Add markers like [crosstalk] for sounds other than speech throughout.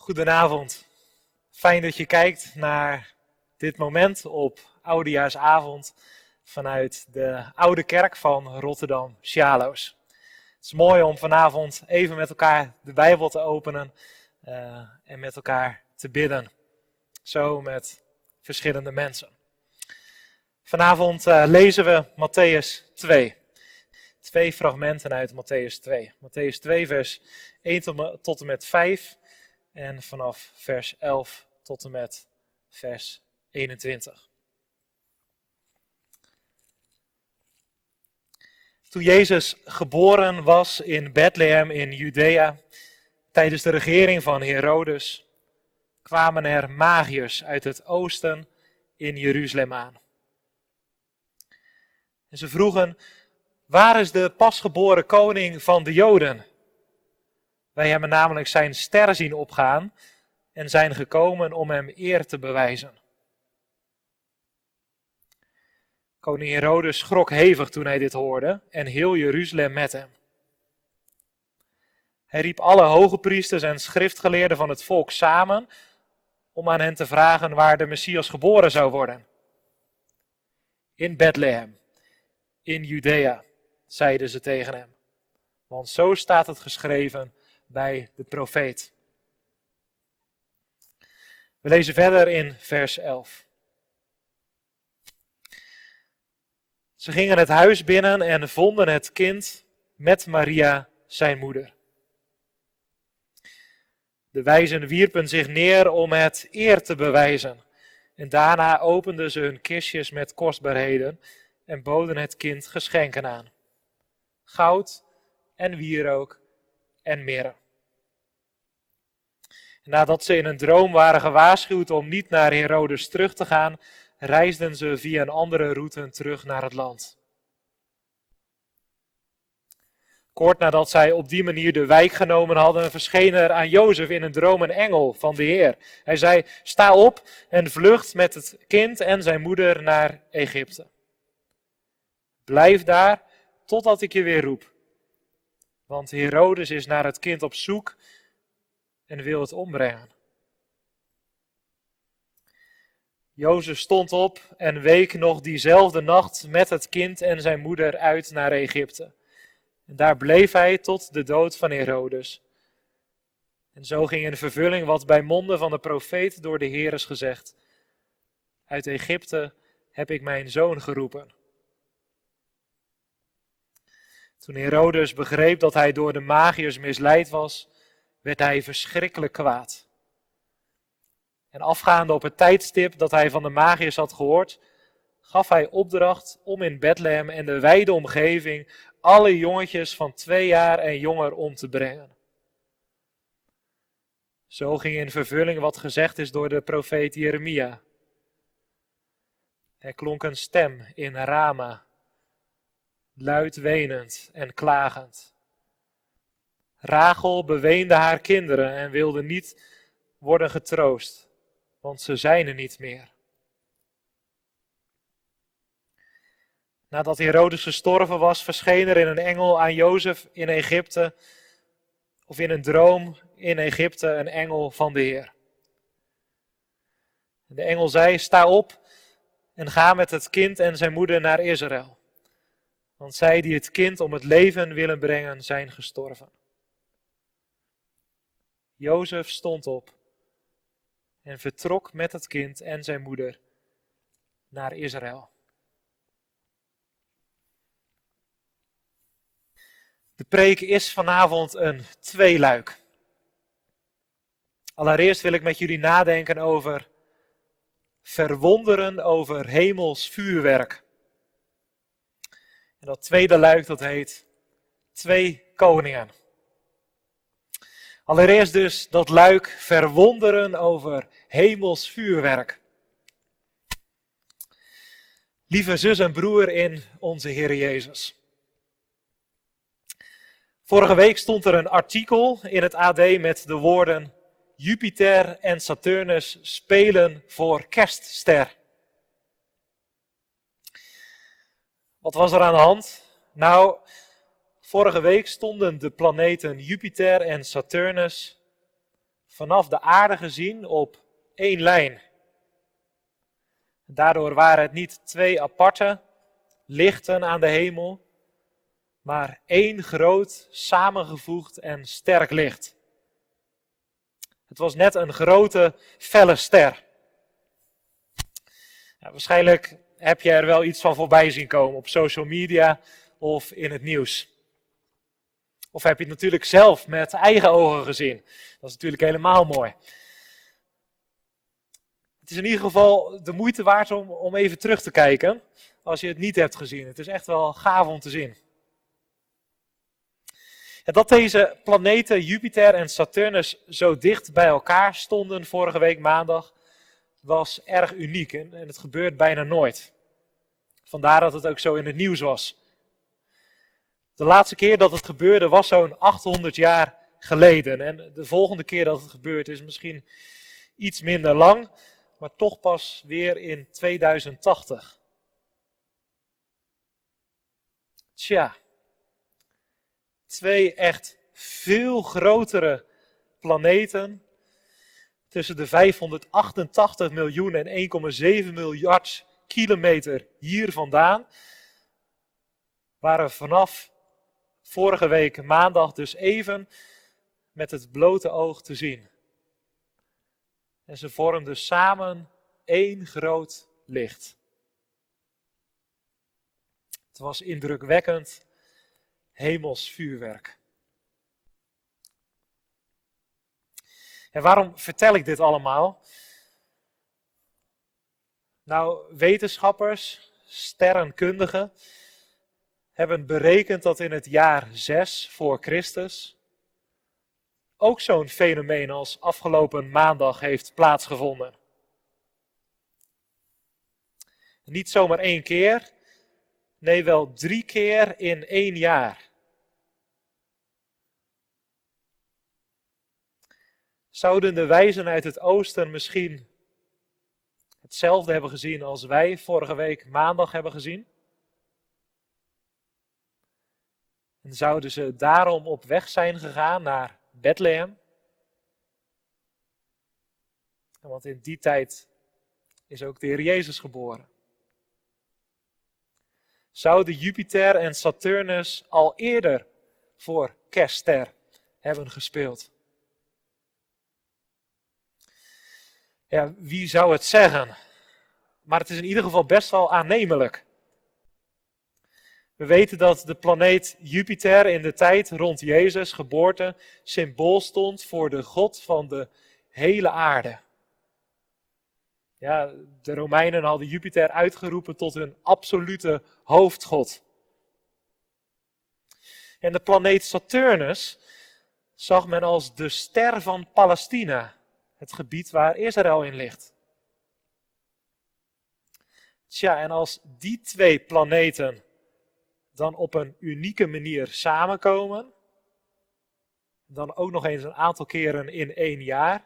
Goedenavond. Fijn dat je kijkt naar dit moment op Oudejaarsavond vanuit de Oude Kerk van Rotterdam, Sjaloos. Het is mooi om vanavond even met elkaar de Bijbel te openen uh, en met elkaar te bidden. Zo met verschillende mensen. Vanavond uh, lezen we Matthäus 2. Twee fragmenten uit Matthäus 2. Matthäus 2, vers 1 tot en met 5 en vanaf vers 11 tot en met vers 21. Toen Jezus geboren was in Bethlehem in Judea, tijdens de regering van Herodes, kwamen er magiërs uit het oosten in Jeruzalem aan. En ze vroegen, waar is de pasgeboren koning van de Joden? Wij hebben namelijk zijn ster zien opgaan en zijn gekomen om hem eer te bewijzen. Koning Herodes schrok hevig toen hij dit hoorde en heel Jeruzalem met hem. Hij riep alle hoge priesters en schriftgeleerden van het volk samen om aan hen te vragen waar de Messias geboren zou worden. In Bethlehem, in Judea, zeiden ze tegen hem. Want zo staat het geschreven bij de profeet. We lezen verder in vers 11. Ze gingen het huis binnen en vonden het kind met Maria, zijn moeder. De wijzen wierpen zich neer om het eer te bewijzen. En daarna openden ze hun kistjes met kostbaarheden en boden het kind geschenken aan: goud en wierook en mirre. Nadat ze in een droom waren gewaarschuwd om niet naar Herodes terug te gaan, reisden ze via een andere route terug naar het land. Kort nadat zij op die manier de wijk genomen hadden, verscheen er aan Jozef in een droom een engel van de Heer. Hij zei: Sta op en vlucht met het kind en zijn moeder naar Egypte. Blijf daar totdat ik je weer roep. Want Herodes is naar het kind op zoek en wil het ombrengen. Jozef stond op en week nog diezelfde nacht met het kind en zijn moeder uit naar Egypte. En daar bleef hij tot de dood van Herodes. En zo ging in vervulling wat bij monden van de profeet door de Heer is gezegd. Uit Egypte heb ik mijn zoon geroepen. Toen Herodes begreep dat hij door de magiërs misleid was, werd hij verschrikkelijk kwaad. En afgaande op het tijdstip dat hij van de magiërs had gehoord, gaf hij opdracht om in Bethlehem en de wijde omgeving alle jongetjes van twee jaar en jonger om te brengen. Zo ging in vervulling wat gezegd is door de profeet Jeremia. Er klonk een stem in Rama, luid wenend en klagend. Rachel beweende haar kinderen en wilde niet worden getroost, want ze zijn er niet meer. Nadat Herodes gestorven was, verscheen er in een engel aan Jozef in Egypte, of in een droom in Egypte, een engel van de Heer. De engel zei: Sta op en ga met het kind en zijn moeder naar Israël. Want zij die het kind om het leven willen brengen, zijn gestorven. Jozef stond op en vertrok met het kind en zijn moeder naar Israël. De preek is vanavond een tweeluik. Allereerst wil ik met jullie nadenken over verwonderen over hemels vuurwerk. En dat tweede luik dat heet Twee Koningen. Allereerst dus dat luik verwonderen over hemels vuurwerk. Lieve zus en broer in onze Heer Jezus. Vorige week stond er een artikel in het AD met de woorden Jupiter en Saturnus spelen voor kerstster. Wat was er aan de hand? Nou, Vorige week stonden de planeten Jupiter en Saturnus vanaf de aarde gezien op één lijn. Daardoor waren het niet twee aparte lichten aan de hemel, maar één groot, samengevoegd en sterk licht. Het was net een grote, felle ster. Waarschijnlijk heb je er wel iets van voorbij zien komen op social media of in het nieuws. Of heb je het natuurlijk zelf met eigen ogen gezien. Dat is natuurlijk helemaal mooi. Het is in ieder geval de moeite waard om, even terug te kijken als je het niet hebt gezien. Het is echt wel gaaf om te zien. En dat deze planeten Jupiter en Saturnus zo dicht bij elkaar stonden vorige week maandag, was erg uniek en het gebeurt bijna nooit. Vandaar dat het ook zo in het nieuws was. De laatste keer dat het gebeurde was zo'n 800 jaar geleden. En de volgende keer dat het gebeurt is misschien iets minder lang, maar toch pas weer in 2080. Tja, twee echt veel grotere planeten tussen de 588 miljoen en 1,7 miljard kilometer hier vandaan waren vanaf vorige week maandag dus even met het blote oog te zien. En ze vormden samen één groot licht. Het was indrukwekkend hemels vuurwerk. En waarom vertel ik dit allemaal? Nou, wetenschappers, sterrenkundigen, hebben berekend dat in het jaar 6 voor Christus ook zo'n fenomeen als afgelopen maandag heeft plaatsgevonden. Niet zomaar één keer, nee wel drie keer in één jaar. Zouden de wijzen uit het oosten misschien hetzelfde hebben gezien als wij vorige week maandag hebben gezien? En zouden ze daarom op weg zijn gegaan naar Bethlehem? Want in die tijd is ook de Heer Jezus geboren. Zouden Jupiter en Saturnus al eerder voor kerstster hebben gespeeld? Ja, wie zou het zeggen? Maar het is in ieder geval best wel aannemelijk. We weten dat de planeet Jupiter in de tijd rond Jezus' geboorte symbool stond voor de God van de hele aarde. Ja, de Romeinen hadden Jupiter uitgeroepen tot hun absolute hoofdgod. En de planeet Saturnus zag men als de ster van Palestina, het gebied waar Israël in ligt. Tja, en als die twee planeten dan op een unieke manier samenkomen. Dan ook nog eens een aantal keren in één jaar.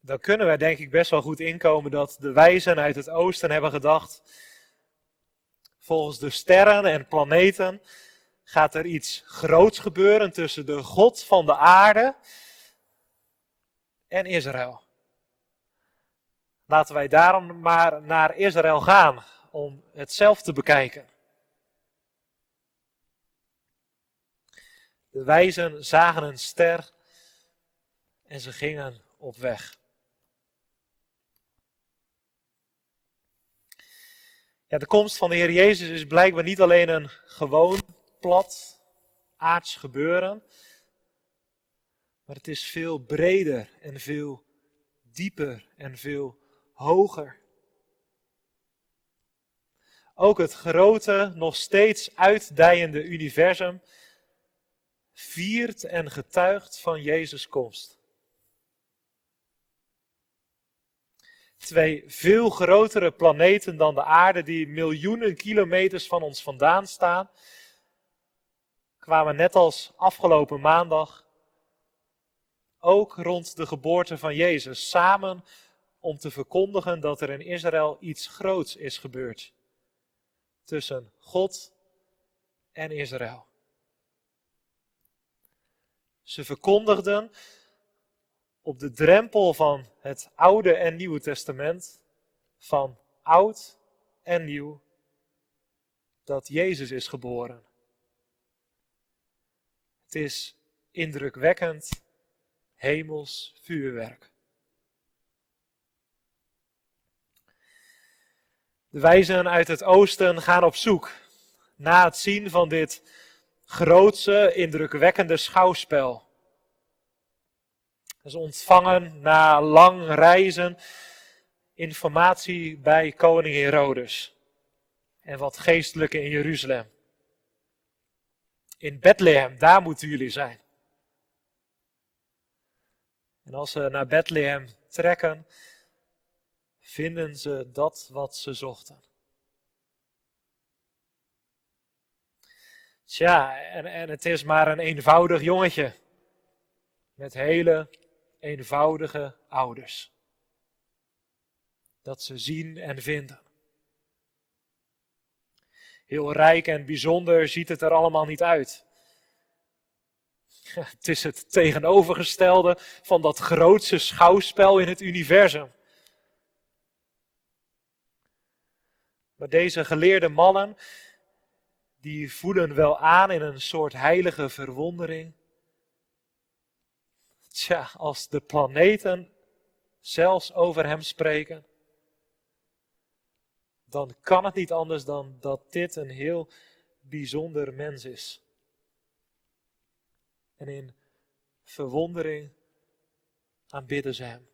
Dan kunnen wij denk ik best wel goed inkomen dat de wijzen uit het oosten hebben gedacht. Volgens de sterren en planeten gaat er iets groots gebeuren tussen de God van de aarde en Israël. Laten wij daarom maar naar Israël gaan om het zelf te bekijken. De wijzen zagen een ster en ze gingen op weg. Ja, de komst van de Heer Jezus is blijkbaar niet alleen een gewoon, plat, aards gebeuren, maar het is veel breder en veel dieper en veel hoger. Ook het grote, nog steeds uitdijende universum viert en getuigt van Jezus' komst. Twee veel grotere planeten dan de aarde, die miljoenen kilometers van ons vandaan staan, kwamen net als afgelopen maandag ook rond de geboorte van Jezus samen om te verkondigen dat er in Israël iets groots is gebeurd tussen God en Israël. Ze verkondigden op de drempel van het Oude en Nieuwe Testament, van oud en nieuw, dat Jezus is geboren. Het is indrukwekkend hemels vuurwerk. De wijzen uit het oosten gaan op zoek na het zien van dit grootse, indrukwekkende schouwspel. Ze ontvangen na lang reizen informatie bij koning Herodes en wat geestelijke in Jeruzalem. In Bethlehem, daar moeten jullie zijn. En als ze naar Bethlehem trekken, vinden ze dat wat ze zochten. Tja, en, en het is maar een eenvoudig jongetje. Met hele eenvoudige ouders. Dat ze zien en vinden. Heel rijk en bijzonder ziet het er allemaal niet uit. [laughs] Het is het tegenovergestelde van dat grootste schouwspel in het universum. Maar deze geleerde mannen, die voelen wel aan in een soort heilige verwondering. Tja, als de planeten zelfs over hem spreken, dan kan het niet anders dan dat dit een heel bijzonder mens is. En in verwondering aanbidden ze hem.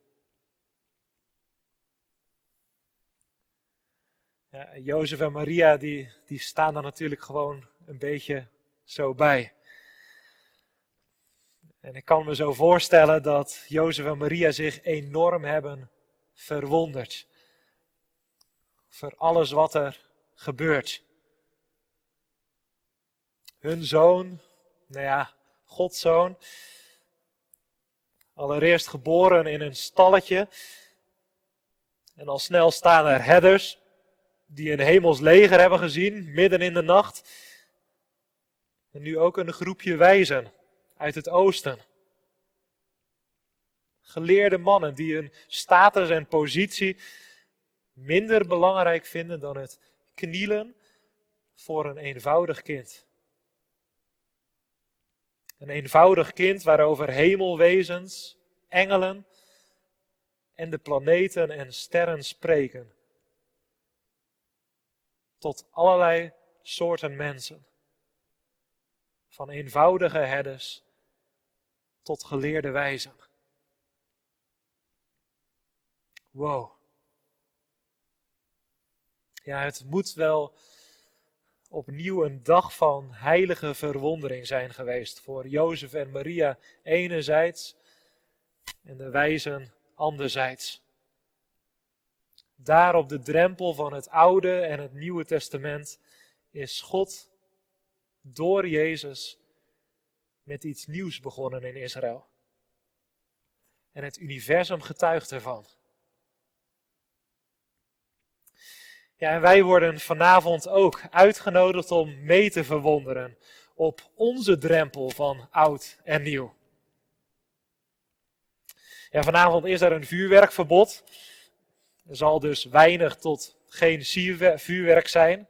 Ja, Jozef en Maria die, die staan er natuurlijk gewoon een beetje zo bij. En ik kan me zo voorstellen dat Jozef en Maria zich enorm hebben verwonderd. Voor alles wat er gebeurt. Hun zoon, nou ja, Gods zoon, allereerst geboren in een stalletje. En al snel staan er herders die een hemels leger hebben gezien, midden in de nacht. En nu ook een groepje wijzen uit het oosten. Geleerde mannen die hun status en positie minder belangrijk vinden dan het knielen voor een eenvoudig kind. Een eenvoudig kind waarover hemelwezens, engelen en de planeten en sterren spreken tot allerlei soorten mensen. Van eenvoudige herders tot geleerde wijzen. Wow. Ja, het moet wel opnieuw een dag van heilige verwondering zijn geweest voor Jozef en Maria enerzijds en de wijzen anderzijds. Daar op de drempel van het Oude en het Nieuwe Testament is God door Jezus met iets nieuws begonnen in Israël. En het universum getuigt ervan. Ja, en wij worden vanavond ook uitgenodigd om mee te verwonderen op onze drempel van oud en nieuw. Ja, vanavond is er een vuurwerkverbod. Er zal dus weinig tot geen vuurwerk zijn.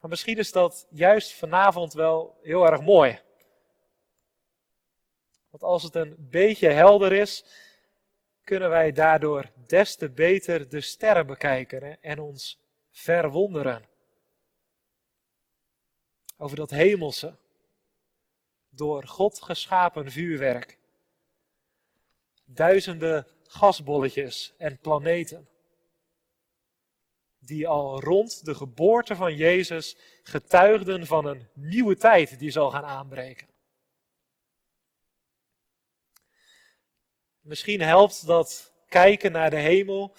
Maar misschien is dat juist vanavond wel heel erg mooi. Want als het een beetje helder is, kunnen wij daardoor des te beter de sterren bekijken en ons verwonderen. Over dat hemelse, door God geschapen vuurwerk. Duizenden gasbolletjes en planeten. Die al rond de geboorte van Jezus getuigden van een nieuwe tijd die zal gaan aanbreken. Misschien helpt dat kijken naar de hemel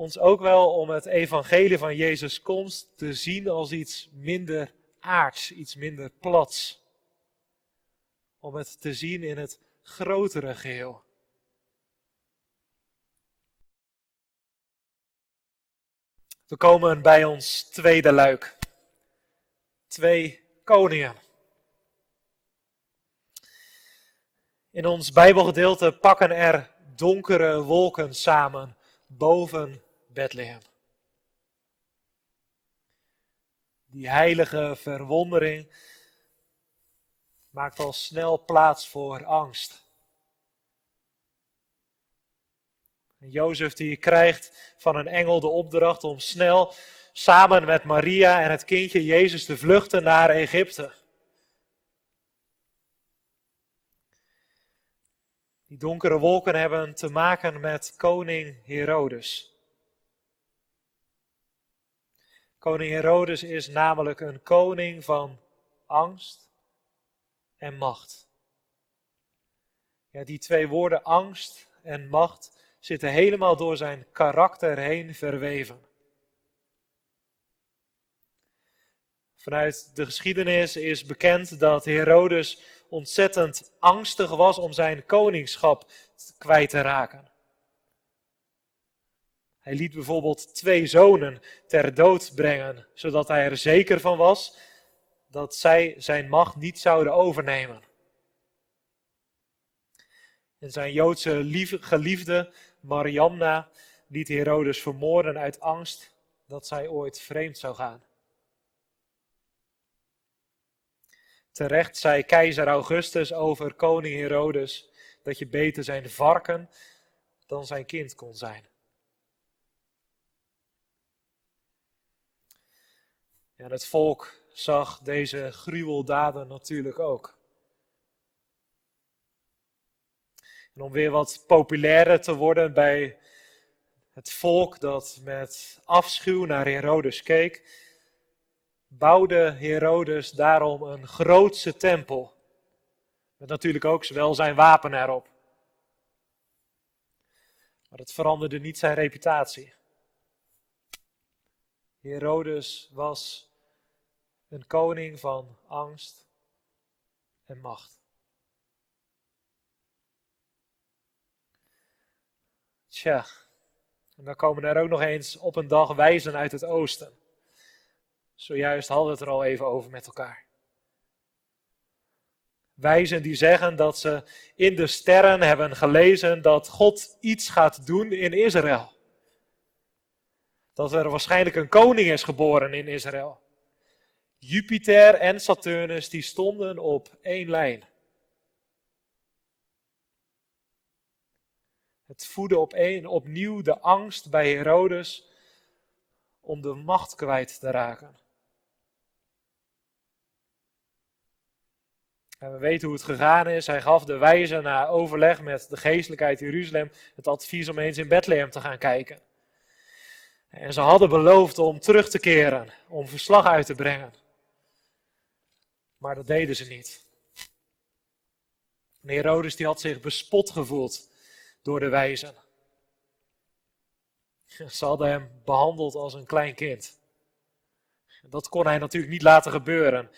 ons ook wel om het evangelie van Jezus komst te zien als iets minder aards, iets minder plats. Om het te zien in het grotere geheel. We komen bij ons tweede luik. Twee koningen. In ons Bijbelgedeelte pakken er donkere wolken samen boven Bethlehem. Die heilige verwondering maakt al snel plaats voor angst. Jozef die krijgt van een engel de opdracht om snel samen met Maria en het kindje Jezus te vluchten naar Egypte. Die donkere wolken hebben te maken met koning Herodes. Koning Herodes is namelijk een koning van angst en macht. Ja, die twee woorden angst en macht zitten helemaal door zijn karakter heen verweven. Vanuit de geschiedenis is bekend dat Herodes ontzettend angstig was om zijn koningschap kwijt te raken. Hij liet bijvoorbeeld twee zonen ter dood brengen, zodat hij er zeker van was dat zij zijn macht niet zouden overnemen. En zijn Joodse geliefde Mariamna liet Herodes vermoorden uit angst dat zij ooit vreemd zou gaan. Terecht zei keizer Augustus over koning Herodes dat je beter zijn varken dan zijn kind kon zijn. En het volk zag deze gruweldaden natuurlijk ook. En om weer wat populairder te worden bij het volk dat met afschuw naar Herodes keek, bouwde Herodes daarom een grootse tempel. Met natuurlijk ook zowel zijn wapen erop. Maar het veranderde niet zijn reputatie. Herodes was een koning van angst en macht. Tja, en dan komen er ook nog eens op een dag wijzen uit het oosten. Zojuist hadden we het er al even over met elkaar. Wijzen die zeggen dat ze in de sterren hebben gelezen dat God iets gaat doen in Israël. Dat er waarschijnlijk een koning is geboren in Israël. Jupiter en Saturnus die stonden op één lijn. Het voedde op een, opnieuw de angst bij Herodes om de macht kwijt te raken. En we weten hoe het gegaan is. Hij gaf de wijze na overleg met de geestelijkheid Jeruzalem het advies om eens in Bethlehem te gaan kijken. En ze hadden beloofd om terug te keren, om verslag uit te brengen. Maar dat deden ze niet. En Herodes die had zich bespot gevoeld door de wijzen. Ze hadden hem behandeld als een klein kind. Dat kon hij natuurlijk niet laten gebeuren.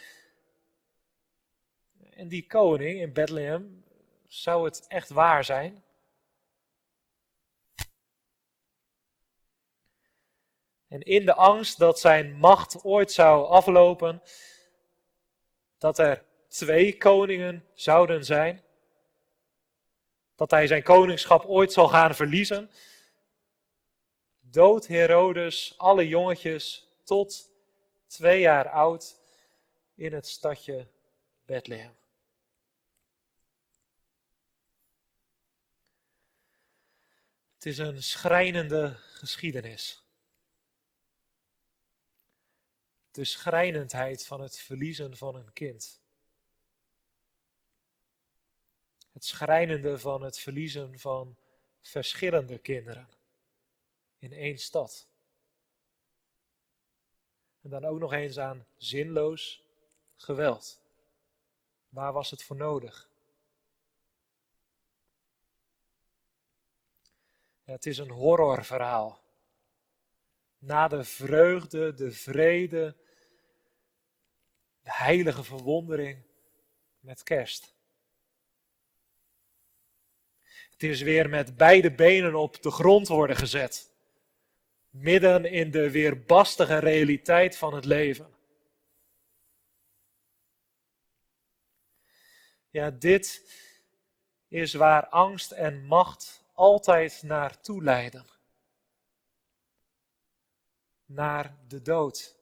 En die koning in Bethlehem, zou het echt waar zijn? En in de angst dat zijn macht ooit zou aflopen, dat er twee koningen zouden zijn, dat hij zijn koningschap ooit zal gaan verliezen, dood Herodes alle jongetjes tot twee jaar oud in het stadje Bethlehem. Het is een schrijnende geschiedenis. De schrijnendheid van het verliezen van een kind. Het schrijnende van het verliezen van verschillende kinderen in één stad. En dan ook nog eens aan zinloos geweld. Waar was het voor nodig? Het is een horrorverhaal. Na de vreugde, de vrede, de heilige verwondering met kerst. Het is weer met beide benen op de grond worden gezet. Midden in de weerbastige realiteit van het leven. Ja, dit is waar angst en macht altijd naartoe leiden. Naar de dood.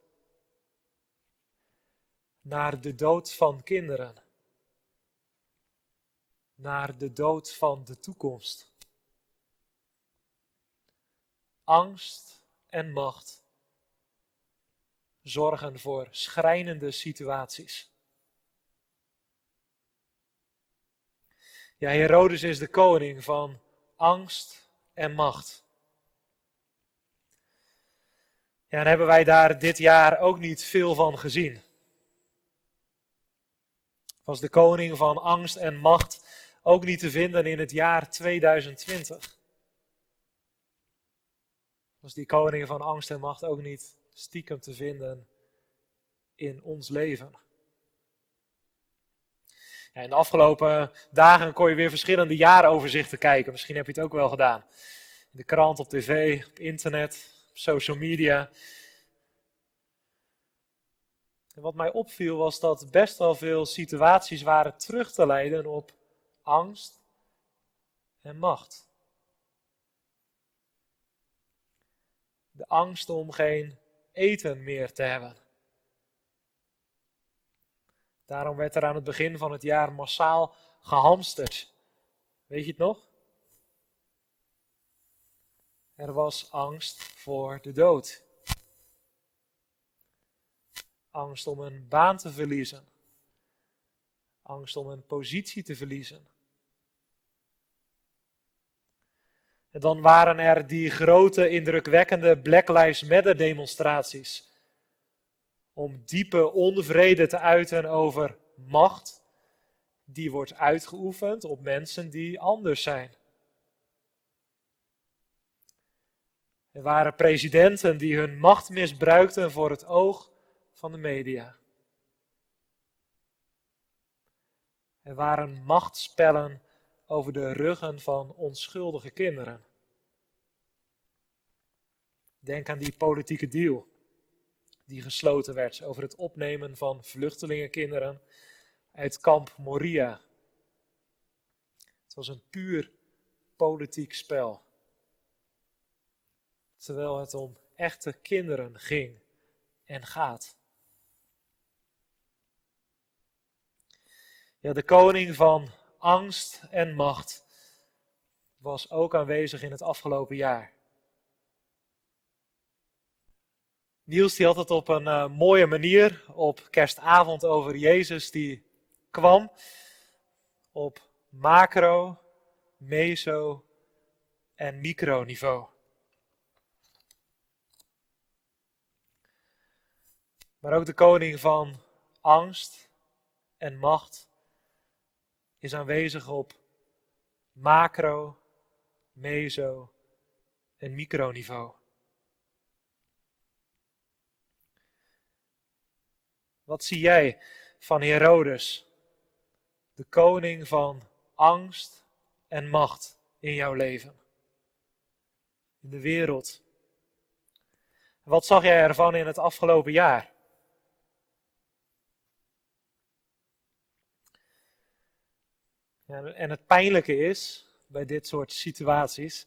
Naar de dood van kinderen. Naar de dood van de toekomst. Angst en macht zorgen voor schrijnende situaties. Ja, Herodes is de koning van angst en macht. Ja, en hebben wij daar dit jaar ook niet veel van gezien. Was de koning van angst en macht ook niet te vinden in het jaar 2020? Was die koning van angst en macht ook niet stiekem te vinden in ons leven? Ja, in de afgelopen dagen kon je weer verschillende jaaroverzichten kijken. Misschien heb je het ook wel gedaan. In de krant, op tv, op internet, op social media. En wat mij opviel was dat best wel veel situaties waren terug te leiden op angst en macht. De angst om geen eten meer te hebben. Daarom werd er aan het begin van het jaar massaal gehamsterd. Weet je het nog? Er was angst voor de dood. Angst om een baan te verliezen. Angst om een positie te verliezen. En dan waren er die grote, indrukwekkende Black Lives Matter demonstraties om diepe onvrede te uiten over macht die wordt uitgeoefend op mensen die anders zijn. Er waren presidenten die hun macht misbruikten voor het oog van de media. Er waren machtspellen over de ruggen van onschuldige kinderen. Denk aan die politieke deal die gesloten werd over het opnemen van vluchtelingenkinderen uit kamp Moria. Het was een puur politiek spel. Terwijl het om echte kinderen ging en gaat. Ja, de koning van angst en macht was ook aanwezig in het afgelopen jaar. Niels die had het op een uh, mooie manier op kerstavond over Jezus die kwam op macro, meso en microniveau. Maar ook de koning van angst en macht is aanwezig op macro, meso en microniveau. Wat zie jij van Herodes, de koning van angst en macht in jouw leven? In de wereld. Wat zag jij ervan in het afgelopen jaar? En het pijnlijke is bij dit soort situaties,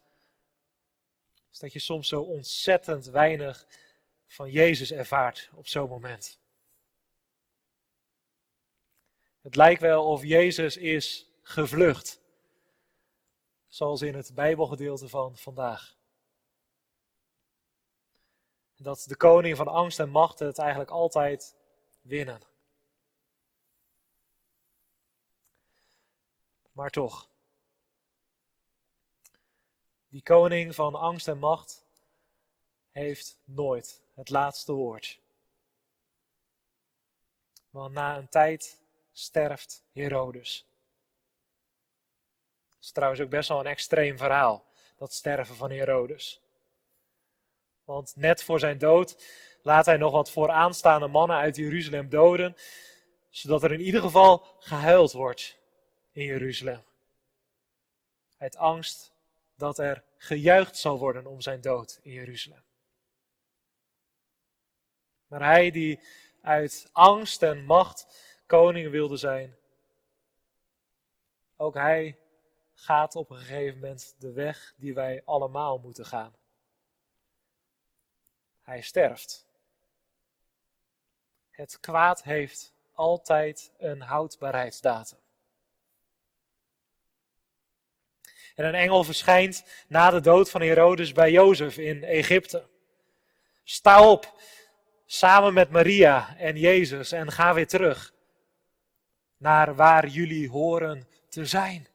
is dat je soms zo ontzettend weinig van Jezus ervaart op zo'n moment. Het lijkt wel of Jezus is gevlucht. Zoals in het Bijbelgedeelte van vandaag. Dat de koning van angst en macht het eigenlijk altijd winnen. Maar toch. Die koning van angst en macht heeft nooit het laatste woord. Want na een tijd sterft Herodes. Dat is trouwens ook best wel een extreem verhaal, dat sterven van Herodes. Want net voor zijn dood laat hij nog wat vooraanstaande mannen uit Jeruzalem doden, zodat er in ieder geval gehuild wordt in Jeruzalem. Uit angst dat er gejuicht zal worden om zijn dood in Jeruzalem. Maar hij die uit angst en macht koning wilde zijn. Ook hij gaat op een gegeven moment de weg die wij allemaal moeten gaan. Hij sterft. Het kwaad heeft altijd een houdbaarheidsdatum. En een engel verschijnt na de dood van Herodes bij Jozef in Egypte. Sta op, samen met Maria en Jezus, en ga weer terug naar waar jullie horen te zijn.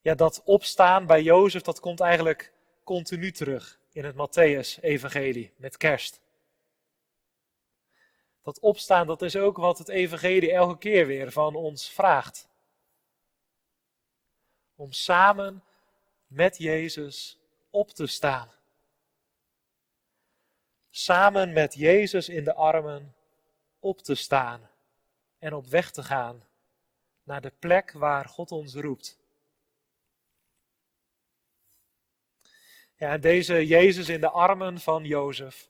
Ja, dat opstaan bij Jozef, dat komt eigenlijk continu terug in het Matthäus-evangelie met kerst. Dat opstaan, dat is ook wat het evangelie elke keer weer van ons vraagt. Om samen met Jezus op te staan. Samen met Jezus in de armen op te staan en op weg te gaan naar de plek waar God ons roept. Ja, deze Jezus in de armen van Jozef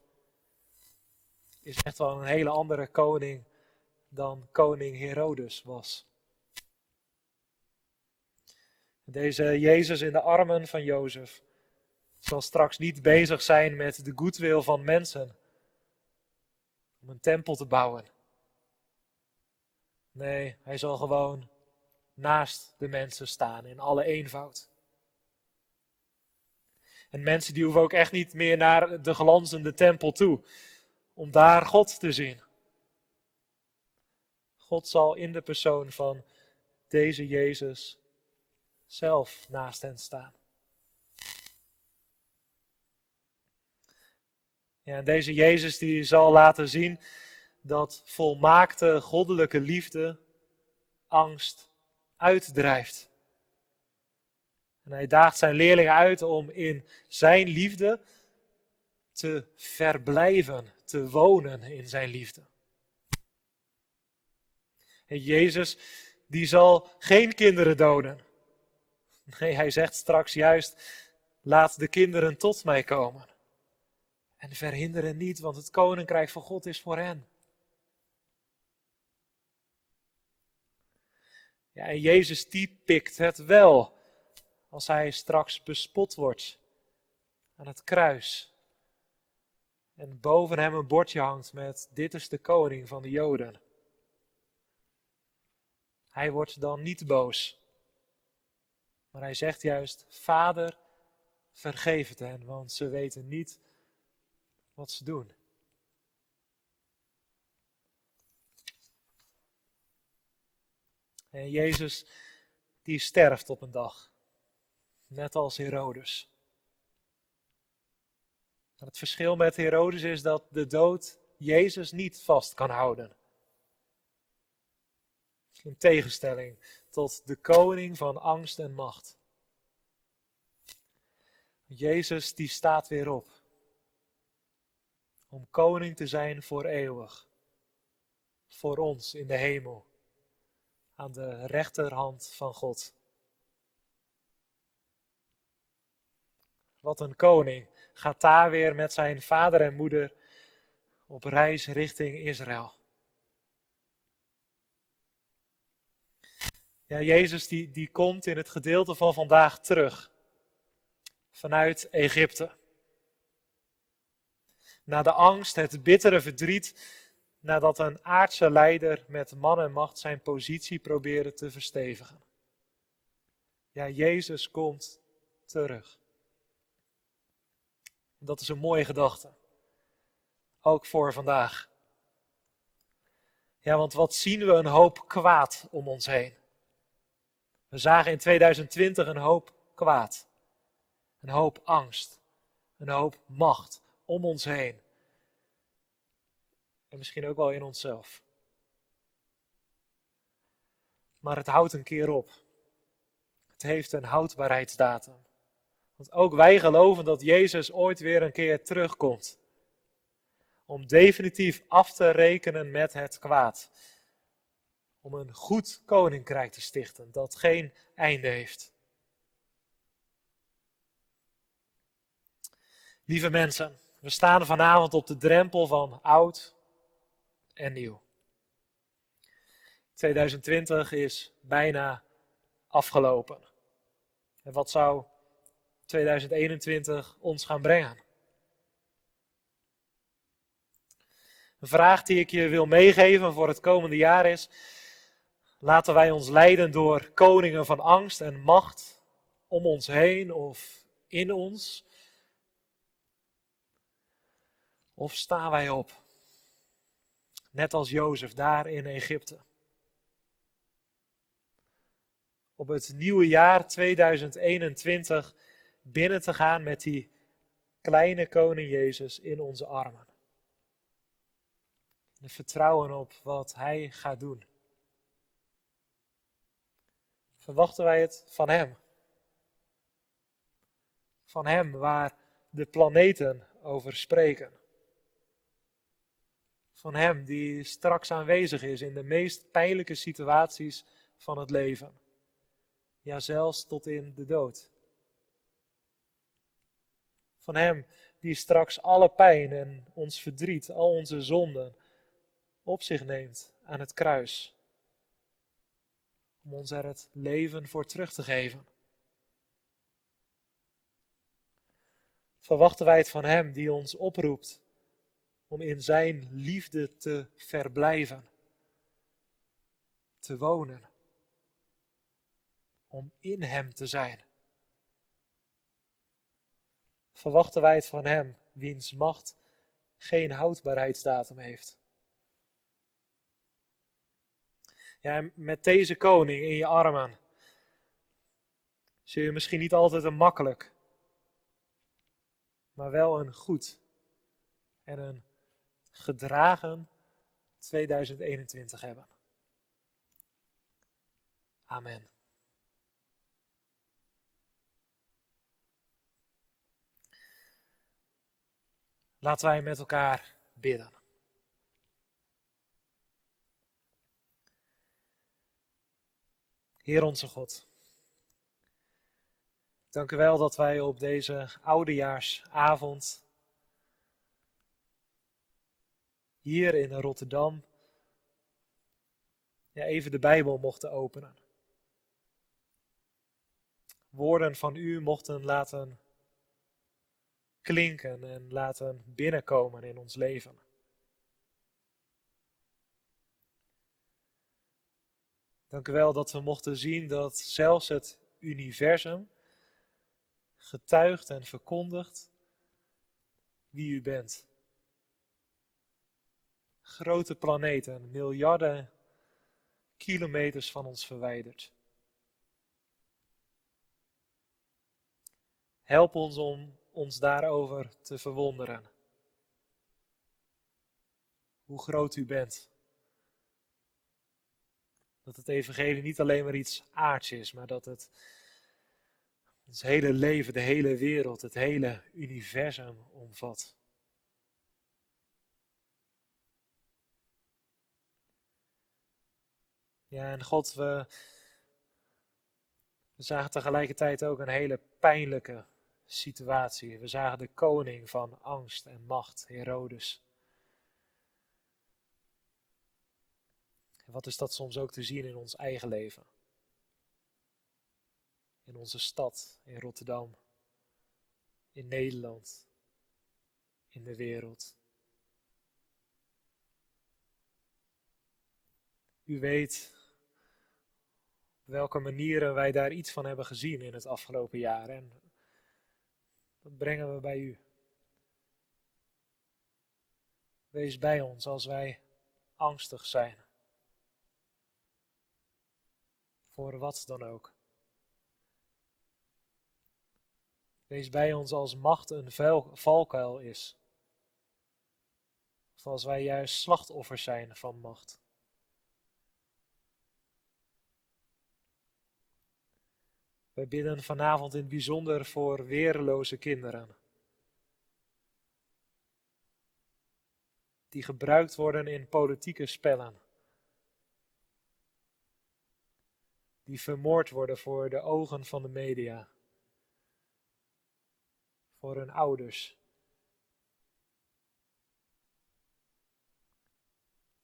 is echt wel een hele andere koning dan koning Herodes was. Deze Jezus in de armen van Jozef zal straks niet bezig zijn met de goedwil van mensen om een tempel te bouwen. Nee, hij zal gewoon naast de mensen staan in alle eenvoud. En mensen die hoeven ook echt niet meer naar de glanzende tempel toe om daar God te zien. God zal in de persoon van deze Jezus zelf naast hen staan. Ja, en deze Jezus die zal laten zien dat volmaakte goddelijke liefde angst uitdrijft. En hij daagt zijn leerlingen uit om in zijn liefde te verblijven, te wonen in zijn liefde. En Jezus, die zal geen kinderen doden. Nee, hij zegt straks juist, laat de kinderen tot mij komen. En verhinderen niet, want het koninkrijk van God is voor hen. Ja, en Jezus die pikt het wel als hij straks bespot wordt aan het kruis. En boven hem een bordje hangt met dit is de koning van de Joden. Hij wordt dan niet boos. Maar hij zegt juist, Vader, vergeef het hen, want ze weten niet wat ze doen. En Jezus, die sterft op een dag. Net als Herodes. Het verschil met Herodes is dat de dood Jezus niet vast kan houden. In tegenstelling tot de koning van angst en macht. Jezus die staat weer op. Om koning te zijn voor eeuwig. Voor ons in de hemel. Aan de rechterhand van God. Wat een koning gaat daar weer met zijn vader en moeder op reis richting Israël. Ja, Jezus die, die komt in het gedeelte van vandaag terug. Vanuit Egypte. Na de angst, het bittere verdriet, nadat een aardse leider met man en macht zijn positie probeerde te verstevigen. Ja, Jezus komt terug. Dat is een mooie gedachte. Ook voor vandaag. Ja, want wat zien we een hoop kwaad om ons heen. We zagen in 2020 een hoop kwaad. Een hoop angst. Een hoop macht om ons heen. En misschien ook wel in onszelf. Maar het houdt een keer op. Het heeft een houdbaarheidsdatum. Want ook wij geloven dat Jezus ooit weer een keer terugkomt. Om definitief af te rekenen met het kwaad. Om een goed koninkrijk te stichten dat geen einde heeft. Lieve mensen, we staan vanavond op de drempel van oud en nieuw. 2020 is bijna afgelopen. En wat zou 2021 ons gaan brengen? Een vraag die ik je wil meegeven voor het komende jaar is: laten wij ons leiden door koningen van angst en macht om ons heen of in ons? Of staan wij op, net als Jozef daar in Egypte? Op het nieuwe jaar 2021 binnen te gaan met die kleine koning Jezus in onze armen. En vertrouwen op wat Hij gaat doen. Verwachten wij het van Hem? Van Hem waar de planeten over spreken. Van Hem die straks aanwezig is in de meest pijnlijke situaties van het leven. Ja, zelfs tot in de dood. Van Hem die straks alle pijn en ons verdriet, al onze zonden op zich neemt aan het kruis. Om ons er het leven voor terug te geven. Verwachten wij het van Hem die ons oproept om in Zijn liefde te verblijven, te wonen, om in Hem te zijn. Verwachten wij het van Hem, wiens macht geen houdbaarheidsdatum heeft. Met deze koning in je armen zul je misschien niet altijd een makkelijk, maar wel een goed en een gedragen 2021 hebben. Amen. Laten wij met elkaar bidden. Heer onze God, dank u wel dat wij op deze oudejaarsavond hier in Rotterdam ja, even de Bijbel mochten openen. Woorden van u mochten laten klinken en laten binnenkomen in ons leven. Dank u wel dat we mochten zien dat zelfs het universum getuigt en verkondigt wie u bent. Grote planeten, miljarden kilometers van ons verwijderd. Help ons om ons daarover te verwonderen. Hoe groot u bent. Dat het evangelie niet alleen maar iets aards is, maar dat het ons hele leven, de hele wereld, het hele universum omvat. Ja, en God, we, we zagen tegelijkertijd ook een hele pijnlijke situatie. We zagen de koning van angst en macht, Herodes. En wat is dat soms ook te zien in ons eigen leven? In onze stad, in Rotterdam, in Nederland, in de wereld. U weet welke manieren wij daar iets van hebben gezien in het afgelopen jaar. En dat brengen we bij u. Wees bij ons als wij angstig zijn. Voor wat dan ook. Wees bij ons als macht een valkuil is. Of als wij juist slachtoffers zijn van macht. We bidden vanavond in het bijzonder voor weerloze kinderen. Die gebruikt worden in politieke spellen. Die vermoord worden voor de ogen van de media. Voor hun ouders.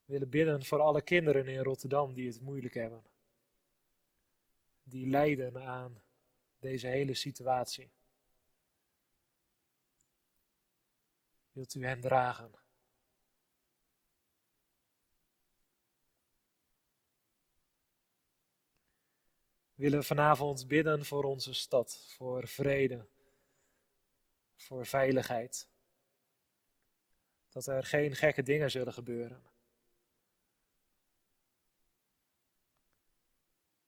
We willen bidden voor alle kinderen in Rotterdam die het moeilijk hebben. Die lijden aan deze hele situatie. Wilt u hen dragen? willen vanavond bidden voor onze stad, voor vrede, voor veiligheid. Dat er geen gekke dingen zullen gebeuren.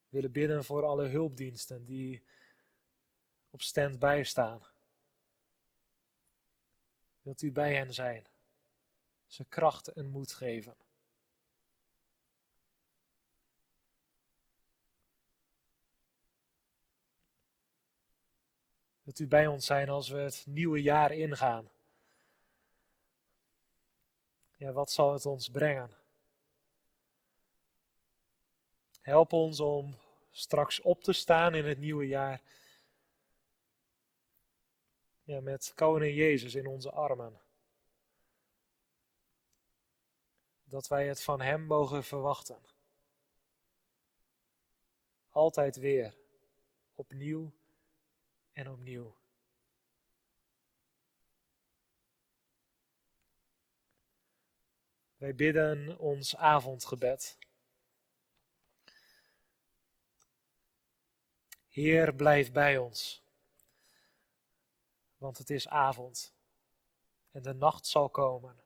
We willen bidden voor alle hulpdiensten die op stand staan. Wilt u bij hen zijn, ze kracht en moed geven. Wilt u bij ons zijn als we het nieuwe jaar ingaan? Ja, wat zal het ons brengen? Help ons om straks op te staan in het nieuwe jaar. Ja, met Koning Jezus in onze armen. Dat wij het van Hem mogen verwachten. Altijd weer, opnieuw en opnieuw. Wij bidden ons avondgebed. Heer, blijf bij ons, want het is avond en de nacht zal komen.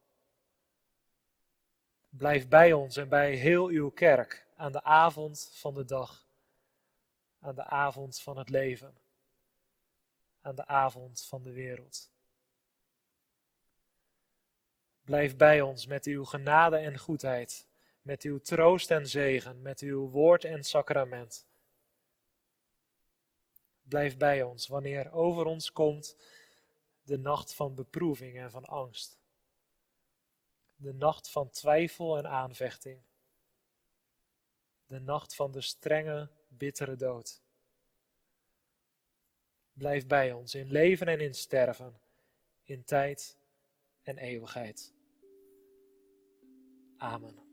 Blijf bij ons en bij heel uw kerk aan de avond van de dag, aan de avond van het leven aan de avond van de wereld. Blijf bij ons met uw genade en goedheid, met uw troost en zegen, met uw woord en sacrament. Blijf bij ons wanneer over ons komt de nacht van beproeving en van angst. De nacht van twijfel en aanvechting. De nacht van de strenge, bittere dood. Blijf bij ons in leven en in sterven, in tijd en eeuwigheid. Amen.